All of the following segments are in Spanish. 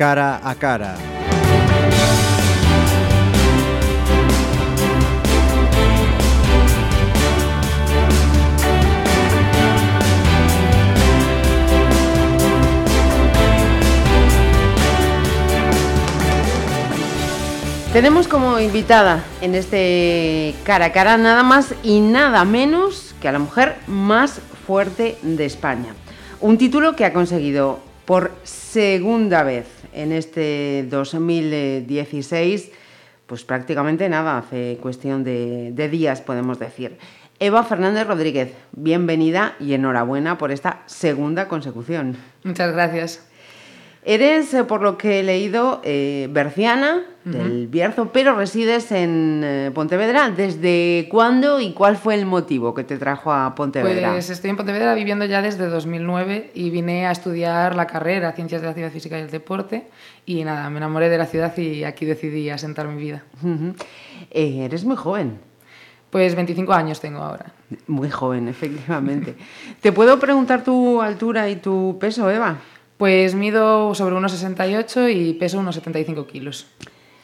cara a cara. Tenemos como invitada en este cara a cara nada más y nada menos que a la mujer más fuerte de España. Un título que ha conseguido por segunda vez en este 2016, pues prácticamente nada, hace cuestión de, de días podemos decir. Eva Fernández Rodríguez, bienvenida y enhorabuena por esta segunda consecución. Muchas gracias. Eres, eh, por lo que he leído, eh, berciana del Bierzo, pero resides en eh, Pontevedra. ¿Desde cuándo y cuál fue el motivo que te trajo a Pontevedra? Pues estoy en Pontevedra viviendo ya desde 2009 y vine a estudiar la carrera Ciencias de la Actividad Física y el Deporte y nada, me enamoré de la ciudad y aquí decidí asentar mi vida. Eh, eres muy joven. Pues 25 años tengo ahora. Muy joven, efectivamente. ¿Te puedo preguntar tu altura y tu peso, Eva? Pues mido sobre unos 68 y peso unos 75 kilos.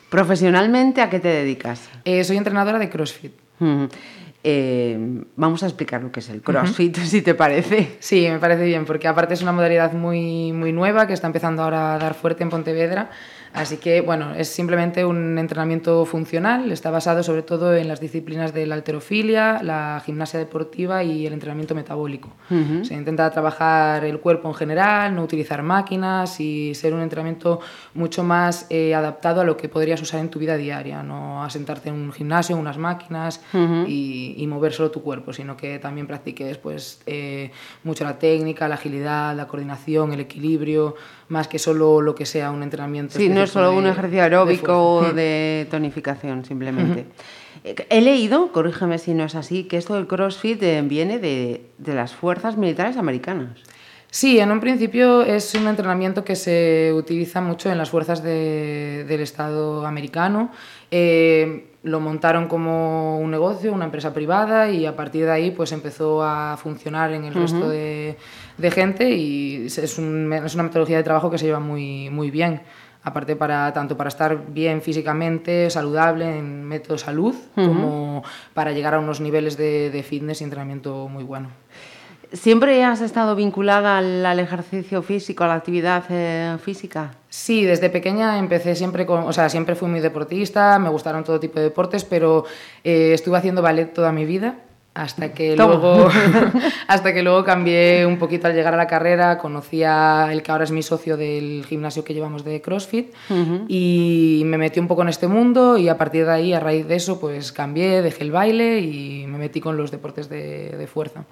Profesionalmente, ¿a qué te dedicas? Eh, soy entrenadora de CrossFit. Eh, vamos a explicar lo que es el CrossFit, si te parece. Sí, me parece bien, porque aparte es una modalidad muy, muy nueva que está empezando ahora a dar fuerte en Pontevedra. Así que, bueno, es simplemente un entrenamiento funcional, está basado sobre todo en las disciplinas de la alterofilia, la gimnasia deportiva y el entrenamiento metabólico. Se intenta trabajar el cuerpo en general, no utilizar máquinas y ser un entrenamiento mucho más eh, adaptado a lo que podrías usar en tu vida diaria, no a sentarte en un gimnasio, unas máquinas y, y mover solo tu cuerpo, sino que también practiques pues, eh, mucho la técnica, la agilidad, la coordinación, el equilibrio, más que solo lo que sea un entrenamiento. Sí, no es solo de- un ejercicio de aeróbico o fuerza. de tonificación, simplemente. Eh, He leído, corrígeme si no es así, que esto del CrossFit eh, viene de, de las fuerzas militares americanas. Sí, en un principio es un entrenamiento que se utiliza mucho en las fuerzas de- del Estado americano. Eh, lo montaron como un negocio, una empresa privada y a partir de ahí pues empezó a funcionar en el resto de, de gente y es, es un- es una metodología de trabajo que se lleva muy, muy bien. Aparte para tanto para estar bien físicamente, saludable en método salud, como para llegar a unos niveles de, de fitness y entrenamiento muy bueno. ¿Siempre has estado vinculada al, ejercicio físico, a la actividad eh, física? Sí, desde pequeña empecé siempre con, o sea, siempre fui muy deportista, me gustaron todo tipo de deportes, pero eh, estuve haciendo ballet toda mi vida hasta que Toma. luego hasta que luego cambié un poquito al llegar a la carrera, conocí a el que ahora es mi socio del gimnasio que llevamos de CrossFit y me metí un poco en este mundo y a partir de ahí, a raíz de eso, pues cambié, dejé el baile y me metí con los deportes de, de fuerza.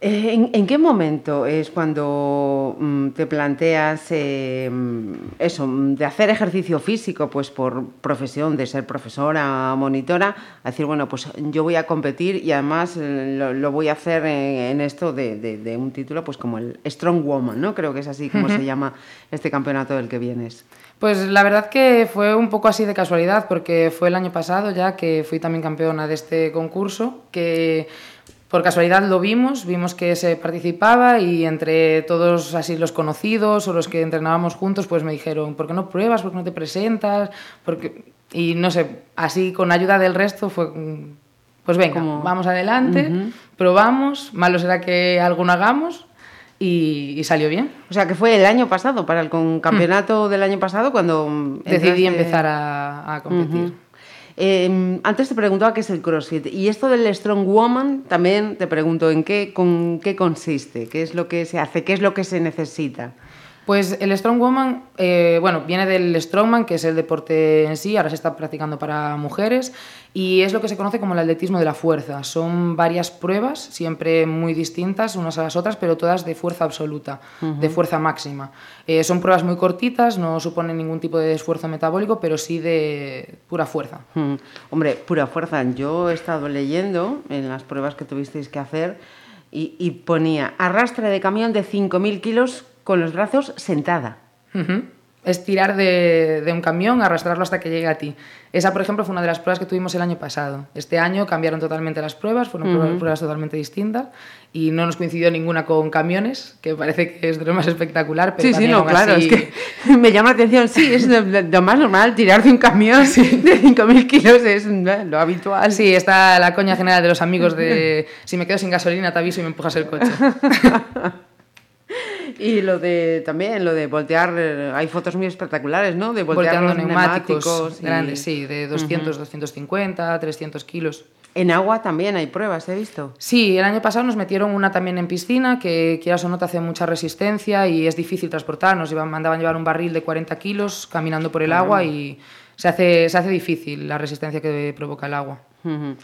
¿En, en qué momento es cuando mm, te planteas eh, mm, eso, mm, de hacer ejercicio físico, pues por profesión, de ser profesora, monitora, a decir, bueno, pues yo voy a competir y además eh, lo, lo voy a hacer en, en esto de, de- de un título, pues como el Strong Woman, ¿no? Creo que es así como se llama este campeonato del que vienes. Pues la verdad que fue un poco así de casualidad, porque fue el año pasado ya que fui también campeona de este concurso, que por casualidad lo vimos, vimos que se participaba y entre todos así los conocidos o los que entrenábamos juntos, pues me dijeron, ¿por qué no pruebas? ¿Por qué no te presentas? Porque... Y no sé, así con ayuda del resto fue... mm, Pues venga, Como- vamos adelante, probamos, malo será que algo no hagamos y, y salió bien. O sea, que fue el año pasado, para el con- campeonato del año pasado, cuando... mm, Decidí entraste- empezar a, a competir. Eh, antes te preguntaba qué es el CrossFit y esto del Strong Woman también te pregunto en qué con qué consiste, qué es lo que se hace, qué es lo que se necesita. Pues el Strongwoman, eh, bueno, viene del Strongman, que es el deporte en sí, ahora se está practicando para mujeres, y es lo que se conoce como el atletismo de la fuerza. Son varias pruebas, siempre muy distintas unas a las otras, pero todas de fuerza absoluta, de fuerza máxima. Eh, son pruebas muy cortitas, no suponen ningún tipo de esfuerzo metabólico, pero sí de pura fuerza. Hombre, pura fuerza. Yo he estado leyendo en las pruebas que tuvisteis que hacer y, y ponía arrastre de camión de 5.000 kilos con los brazos sentada. Ujú. es tirar de, de, un camión, arrastrarlo hasta que llegue a ti. Esa, por ejemplo, fue una de las pruebas que tuvimos el año pasado. Este año cambiaron totalmente las pruebas, fueron uh -huh. pruebas totalmente distintas y no nos coincidió ninguna con camiones, que parece que es de lo más espectacular. Pero sí, sí, no, claro, así... es que me llama la atención, sí, es lo, lo más normal, tirar de un camión sí. de 5.000 kilos es lo habitual. Sí, está la coña general de los amigos de si me quedo sin gasolina te aviso y me empujas el coche. Y lo de también, lo de voltear, eh, hay fotos muy espectaculares, ¿no? De voltear Volteando los neumáticos, neumáticos y- grandes, sí, de 200, 250, 300 kilos. En agua también hay pruebas, he visto. Sí, el año pasado nos metieron una también en piscina, que quieras o no te hace mucha resistencia y es difícil transportar. Nos llevan, mandaban llevar un barril de 40 kilos caminando por el agua y se hace, se hace difícil la resistencia que provoca el agua. Ujú.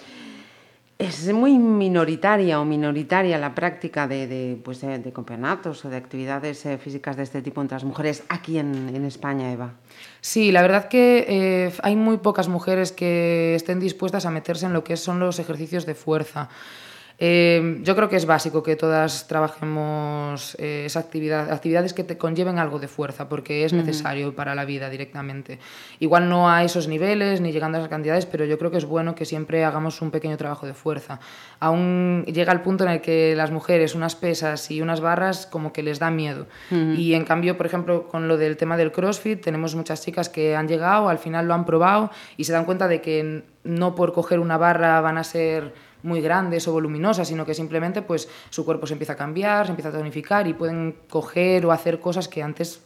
Es muy minoritaria o minoritaria la práctica de, de, pues de, de campeonatos o de actividades eh, físicas de este tipo entre las mujeres aquí en, en España, Eva. Sí, la verdad que eh, hay muy pocas mujeres que estén dispuestas a meterse en lo que son los ejercicios de fuerza. Eh, yo creo que es básico que todas trabajemos eh, esa actividad, actividades que te conlleven algo de fuerza, porque es necesario para la vida directamente. Igual no a esos niveles ni llegando a esas cantidades, pero yo creo que es bueno que siempre hagamos un pequeño trabajo de fuerza. Aún llega el punto en el que las mujeres unas pesas y unas barras como que les da miedo. Y en cambio, por ejemplo, con lo del tema del CrossFit, tenemos muchas chicas que han llegado, al final lo han probado y se dan cuenta de que no por coger una barra van a ser muy grandes o voluminosas, sino que simplemente pues su cuerpo se empieza a cambiar, se empieza a tonificar y pueden coger o hacer cosas que antes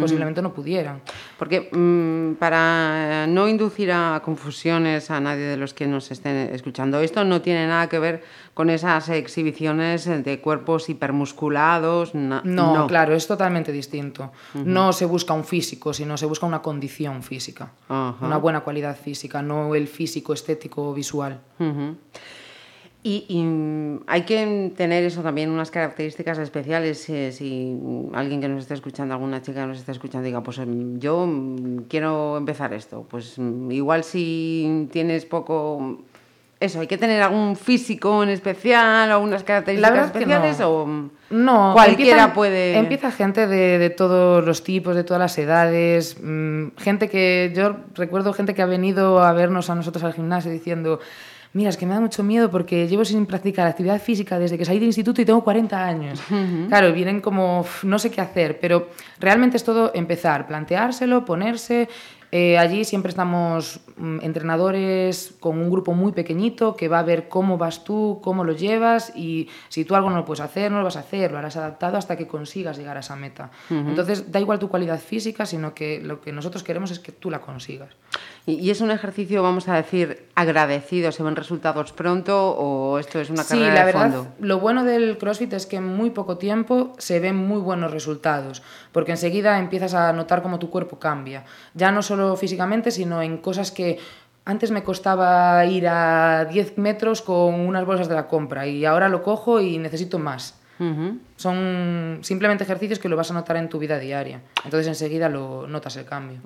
posiblemente no pudieran. Porque mm, para no inducir a confusiones a nadie de los que nos estén escuchando, esto no tiene nada que ver con esas exhibiciones de cuerpos hipermusculados. No, no. claro, es totalmente distinto. No se busca un físico, sino se busca una condición física, una buena cualidad física, no el físico estético visual. Ujú. Y, y, mm, hay que tener eso también, unas características especiales. eh, si alguien que nos esté escuchando, alguna chica que nos esté escuchando, diga, pues em, yo mm, quiero empezar esto. Pues mm, igual si tienes poco. Eso, hay que tener algún físico en especial o unas características especiales no. o No, cualquiera empiezan- puede. Empieza gente de, de todos los tipos, de todas las edades, gente que yo recuerdo gente que ha venido a vernos a nosotros al gimnasio diciendo, mira, es que me da mucho miedo porque llevo sin practicar actividad física desde que salí del instituto y tengo 40 años. Claro, vienen como, "Uf, no sé qué hacer, pero realmente es todo empezar, planteárselo, ponerse. Eh, allí siempre estamos mm, entrenadores con un grupo muy pequeñito que va a ver cómo vas tú, cómo lo llevas y si tú algo no lo puedes hacer, no lo vas a hacer, lo harás adaptado hasta que consigas llegar a esa meta. Entonces, da igual tu cualidad física, sino que lo que nosotros queremos es que tú la consigas. Y, y es un ejercicio, vamos a decir, agradecido. ¿Se ven resultados pronto o esto es una Sí, carrera la de verdad, fondo? lo bueno del CrossFit es que en muy poco tiempo se ven muy buenos resultados, porque enseguida empiezas a notar cómo tu cuerpo cambia, ya no solo físicamente, sino en cosas que antes me costaba ir a 10 metros con unas bolsas de la compra y ahora lo cojo y necesito más. Son simplemente ejercicios que lo vas a notar en tu vida diaria. Entonces enseguida lo notas el cambio.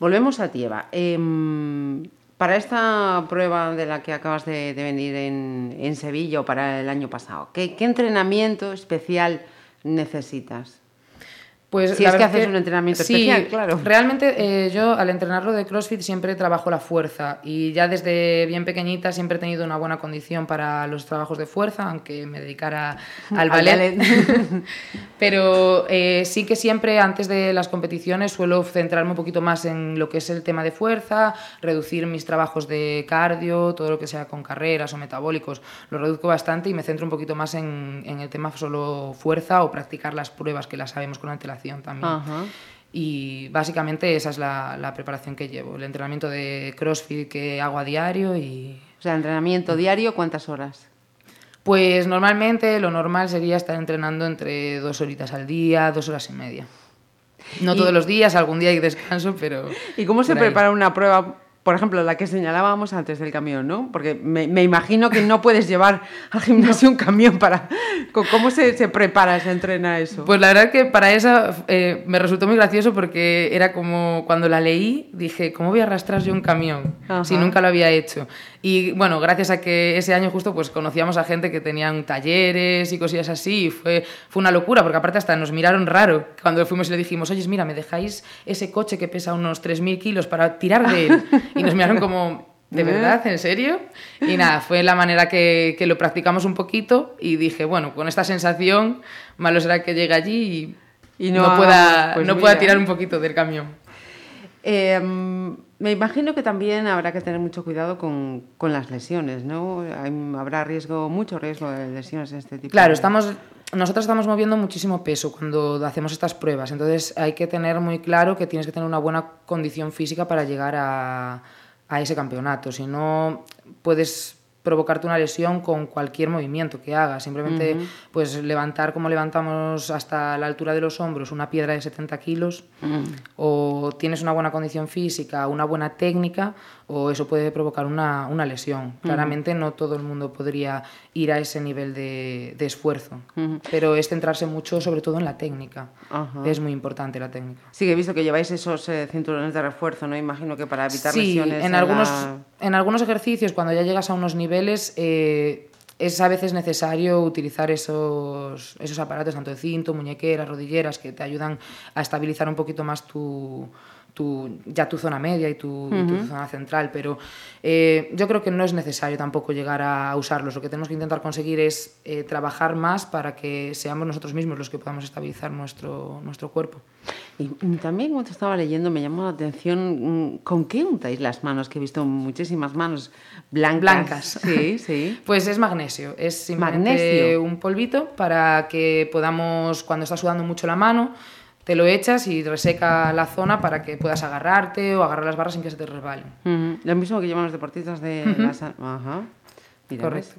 Volvemos a ti, Eva. Em, para esta prueba de la que acabas de, de venir en, en Sevilla o para el año pasado, ¿qué, qué entrenamiento especial necesitas? Pues Si la es que haces un entrenamiento sí, especial, claro. Realmente eh, yo al entrenarlo de CrossFit siempre trabajo la fuerza y ya desde bien pequeñita siempre he tenido una buena condición para los trabajos de fuerza, aunque me dedicara al Al ballet. ballet. Pero eh, sí que siempre antes de las competiciones suelo centrarme un poquito más en lo que es el tema de fuerza, reducir mis trabajos de cardio, todo lo que sea con carreras o metabólicos, lo reduzco bastante y me centro un poquito más en, en el tema solo fuerza o practicar las pruebas que las sabemos con antelación también. Ajá. Y básicamente esa es la, la preparación que llevo, el entrenamiento de CrossFit que hago a diario y O sea, entrenamiento diario, ¿cuántas horas? pues normalmente lo normal sería estar entrenando entre dos horitas al día, dos horas y media. No Y- todos los días, algún día hay descanso, pero... ¿Y cómo se prepara una prueba por ejemplo, la que señalábamos antes del camión, ¿no? Porque me, imagino que no puedes llevar al gimnasio un camión para... ¿Cómo se, se, prepara, se entrena eso? Pues la verdad que para eso eh, me resultó muy gracioso porque era como cuando la leí, dije, ¿cómo voy a arrastrar yo un camión si nunca lo había hecho? Y bueno, gracias a que ese año justo pues conocíamos a gente que tenían talleres y cosillas así, y fue, fue una locura, porque aparte hasta nos miraron raro cuando fuimos y le dijimos, oye, mira, ¿me dejáis ese coche que pesa unos 3.000 kilos para tirar de él? Y nos miraron como, ¿de verdad? ¿En serio? Y nada, fue la manera que, que lo practicamos un poquito y dije, bueno, con esta sensación, malo será que llegue allí y, no, pueda, pues no pueda tirar un poquito del camión. Eh, me imagino que también habrá que tener mucho cuidado con, con las lesiones, ¿no? habrá riesgo, mucho riesgo de lesiones de este tipo. Claro, estamos, nosotros estamos moviendo muchísimo peso cuando hacemos estas pruebas, entonces hay que tener muy claro que tienes que tener una buena condición física para llegar a, a ese campeonato. Si no, puedes provocarte una lesión con cualquier movimiento que hagas. Simplemente pues levantar como levantamos hasta la altura de los hombros una piedra de 70 kilos o tienes una buena condición física, una buena técnica o eso puede provocar una, una lesión. Claramente no todo el mundo podría ir a ese nivel de, de esfuerzo, pero es centrarse mucho sobre todo en la técnica. Es muy importante la técnica. Sí, he visto que lleváis esos eh, cinturones de refuerzo, ¿no? Imagino que para evitar lesiones. En, en, algunos, en algunos ejercicios, cuando ya llegas a unos niveles, eh, es a veces necesario utilizar esos, esos aparatos, tanto de cinto, muñequeras, rodilleras, que te ayudan a estabilizar un poquito más tu, tu, ya tu zona media y tu, zona central, pero eh, yo creo que no es necesario tampoco llegar a usarlos. Lo que tenemos que intentar conseguir es eh, trabajar más para que seamos nosotros mismos los que podamos estabilizar nuestro, nuestro cuerpo. Y también cuando estaba leyendo me llamó la atención mm, con qué untáis las manos, que he visto muchísimas manos blancas. Blancas. Sí, sí. pues es magnesio, es simplemente un polvito para que podamos, cuando está sudando mucho la mano, te lo echas y reseca la zona para que puedas agarrarte o agarrar las barras sin que se te resbalen. Lo mismo que llevan los deportistas de Ajá. Correcto.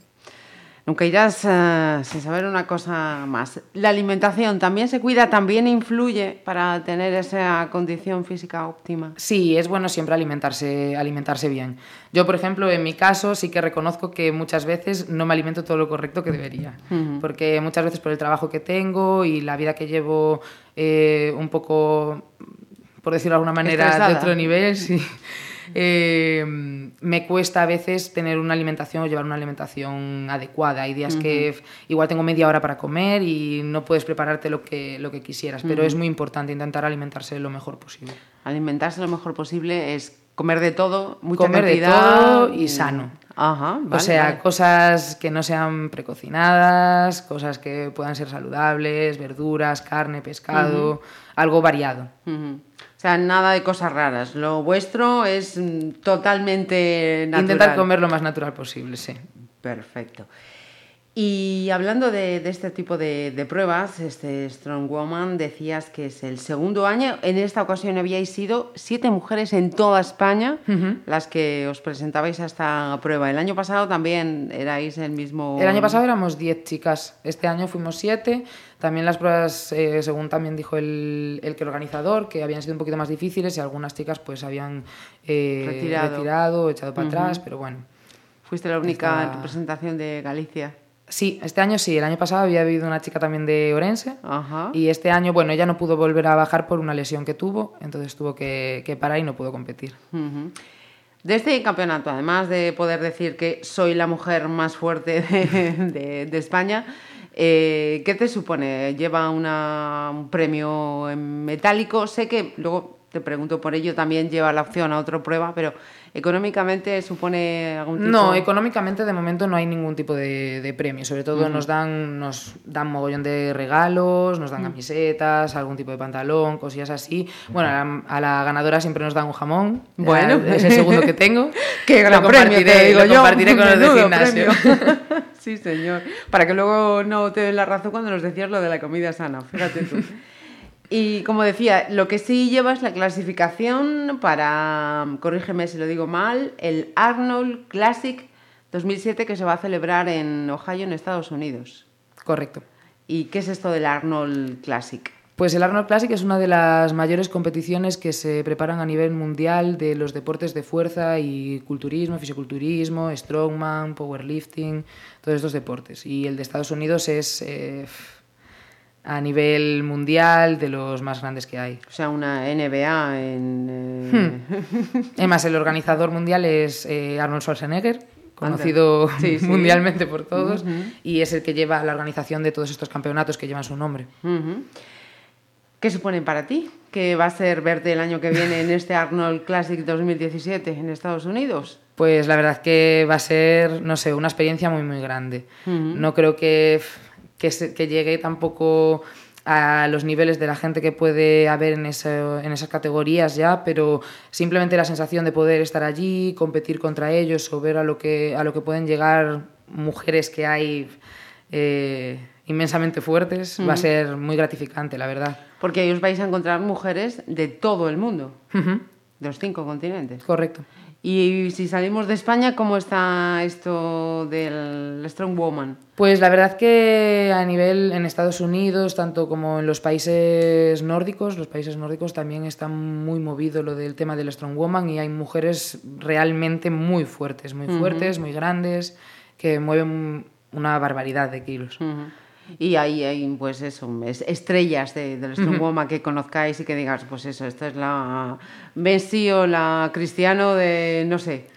Nunca irás eh, sin saber una cosa más. La alimentación también se cuida, también influye para tener esa condición física óptima. Sí, es bueno siempre alimentarse, alimentarse bien. Yo, por ejemplo, en mi caso sí que reconozco que muchas veces no me alimento todo lo correcto que debería, porque muchas veces por el trabajo que tengo y la vida que llevo eh, un poco, por decirlo de alguna manera, de otro nivel, sí. Eh, me cuesta a veces tener una alimentación o llevar una alimentación adecuada. Hay días que igual tengo media hora para comer y no puedes prepararte lo que, lo que quisieras, pero es muy importante intentar alimentarse lo mejor posible. Alimentarse lo mejor posible es comer de todo, mucha comer de todo y sano. o sea, cosas que no sean precocinadas, cosas que puedan ser saludables, verduras, carne, pescado, algo variado. O sea, nada de cosas raras. Lo vuestro es mm, totalmente natural. Intentar comer lo más natural posible, sí. Perfecto. Y hablando de, este tipo de, pruebas, este Strong Woman, decías que es el segundo año. En esta ocasión habíais sido siete mujeres en toda España las que os presentabais a esta prueba. El año pasado también erais el mismo. El año pasado éramos diez chicas. Este año fuimos siete. También las pruebas, eh, según también dijo el, el, que organizador, que habían sido un poquito más difíciles y algunas chicas pues habían eh, retirado. echado para atrás, pero bueno. Fuiste la única en representación de Galicia. Sí, este año sí. El año pasado había habido una chica también de Orense. Y este año, bueno, ella no pudo volver a bajar por una lesión que tuvo, entonces tuvo que, que parar y no pudo competir. De este campeonato, además de poder decir que soy la mujer más fuerte de, de España, eh, ¿Qué te supone? ¿Lleva un premio en metálico? Sé que luego te pregunto por ello, también lleva la opción a otra prueba, pero ¿económicamente supone algún tipo? No, económicamente de momento no hay ningún tipo de, premio. Sobre todo nos dan nos dan mogollón de regalos, nos dan camisetas, algún tipo de pantalón, cosillas así. Bueno, a la, ganadora siempre nos dan un jamón. Bueno, es el segundo que tengo. ¡Qué gran premio, te digo yo! compartiré con los de gimnasio. sí, señor. Para que luego no te den la razón cuando nos decías lo de la comida sana. Fíjate tú. Y como decía, lo que sí lleva es la clasificación para, corrígeme si lo digo mal, el Arnold Classic 2007 que se va a celebrar en Ohio, en Estados Unidos. Correcto. ¿Y qué es esto del Arnold Classic? Pues el Arnold Classic es una de las mayores competiciones que se preparan a nivel mundial de los deportes de fuerza y culturismo, fisiculturismo, strongman, powerlifting, todos estos deportes. Y el de Estados Unidos es eh, a nivel mundial de los más grandes que hay. O sea, una NBA en... Eh... Hmm. Además, el organizador mundial es eh, Arnold Schwarzenegger, conocido sí, sí. mundialmente por todos, uh -huh. y es el que lleva la organización de todos estos campeonatos que llevan su nombre. Uh -huh. ¿Qué suponen para ti? ¿Qué va a ser verte el año que viene en este Arnold Classic 2017 en Estados Unidos? Pues la verdad que va a ser, no sé, una experiencia muy, muy grande. Uh -huh. No creo que, que, se, que, llegue tampoco a los niveles de la gente que puede haber en, ese, en esas categorías ya, pero simplemente la sensación de poder estar allí, competir contra ellos o ver a lo que, a lo que pueden llegar mujeres que hay eh, inmensamente fuertes, uh -huh. va a ser muy gratificante, la verdad. Porque ahí os vais a encontrar mujeres de todo el mundo, uh -huh. de los cinco continentes. Correcto. Y si salimos de España, ¿cómo está esto del Strong Woman? Pues la verdad que a nivel en Estados Unidos, tanto como en los países nórdicos, los países nórdicos también están muy movido lo del tema del Strong Woman y hay mujeres realmente muy fuertes, muy fuertes, uh -huh. muy grandes, que mueven una barbaridad de kilos. Uh -huh. Y ahí hay, pues eso, estrellas de, del Strong Woman que conozcáis y que digas, pues eso, esta es la Messi o la Cristiano de, no sé.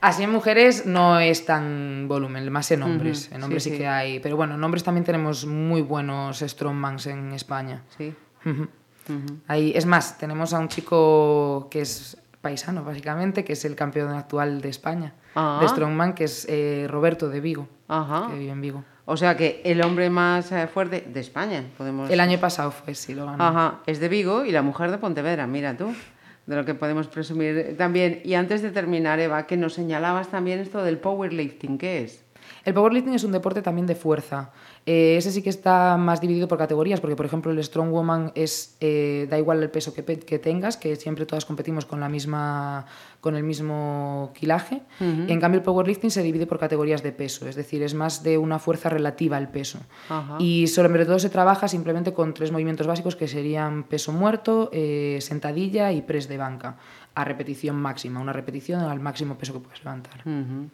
Así en mujeres no es tan volumen, más en hombres. Uh -huh. En hombres sí, sí, sí, que hay. Pero bueno, en hombres también tenemos muy buenos strongmans en España. Sí. Uh -huh. Uh -huh. Ahí, es más, tenemos a un chico que es paisano, básicamente, que es el campeón actual de España, -huh. de strongman, que es eh, Roberto de Vigo, que vive en Vigo. O sea que el hombre más eh, fuerte de España, podemos... El año pasado fue, sí, lo ganó. Ajá, es de Vigo y la mujer de Pontevedra, mira tú, de lo que podemos presumir también. Y antes de terminar, Eva, que nos señalabas también esto del powerlifting, ¿qué es? El powerlifting es un deporte también de fuerza. Eh, ese sí que está más dividido por categorías, porque por ejemplo el strongwoman es eh, da igual el peso que, que, tengas, que siempre todas competimos con la misma con el mismo quilaje. Uh -huh. en cambio el powerlifting se divide por categorías de peso, es decir, es más de una fuerza relativa al peso. Uh -huh. Y sobre todo se trabaja simplemente con tres movimientos básicos que serían peso muerto, eh, sentadilla y press de banca a repetición máxima, una repetición al máximo peso que puedes levantar. Uh -huh.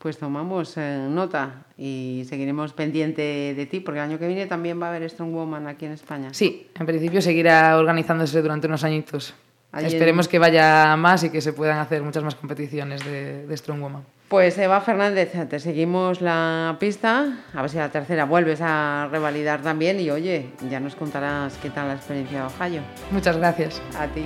Pues tomamos eh, nota y seguiremos pendiente de ti, porque el año que viene también va a haber Strong Woman aquí en España. Sí, en principio seguirá organizándose durante unos añitos. Allí Esperemos en... que vaya más y que se puedan hacer muchas más competiciones de, de Strong Woman. Pues Eva Fernández, te seguimos la pista, a ver si la tercera vuelves a revalidar también y oye, ya nos contarás qué tal la experiencia de Ohio. Muchas gracias. A ti.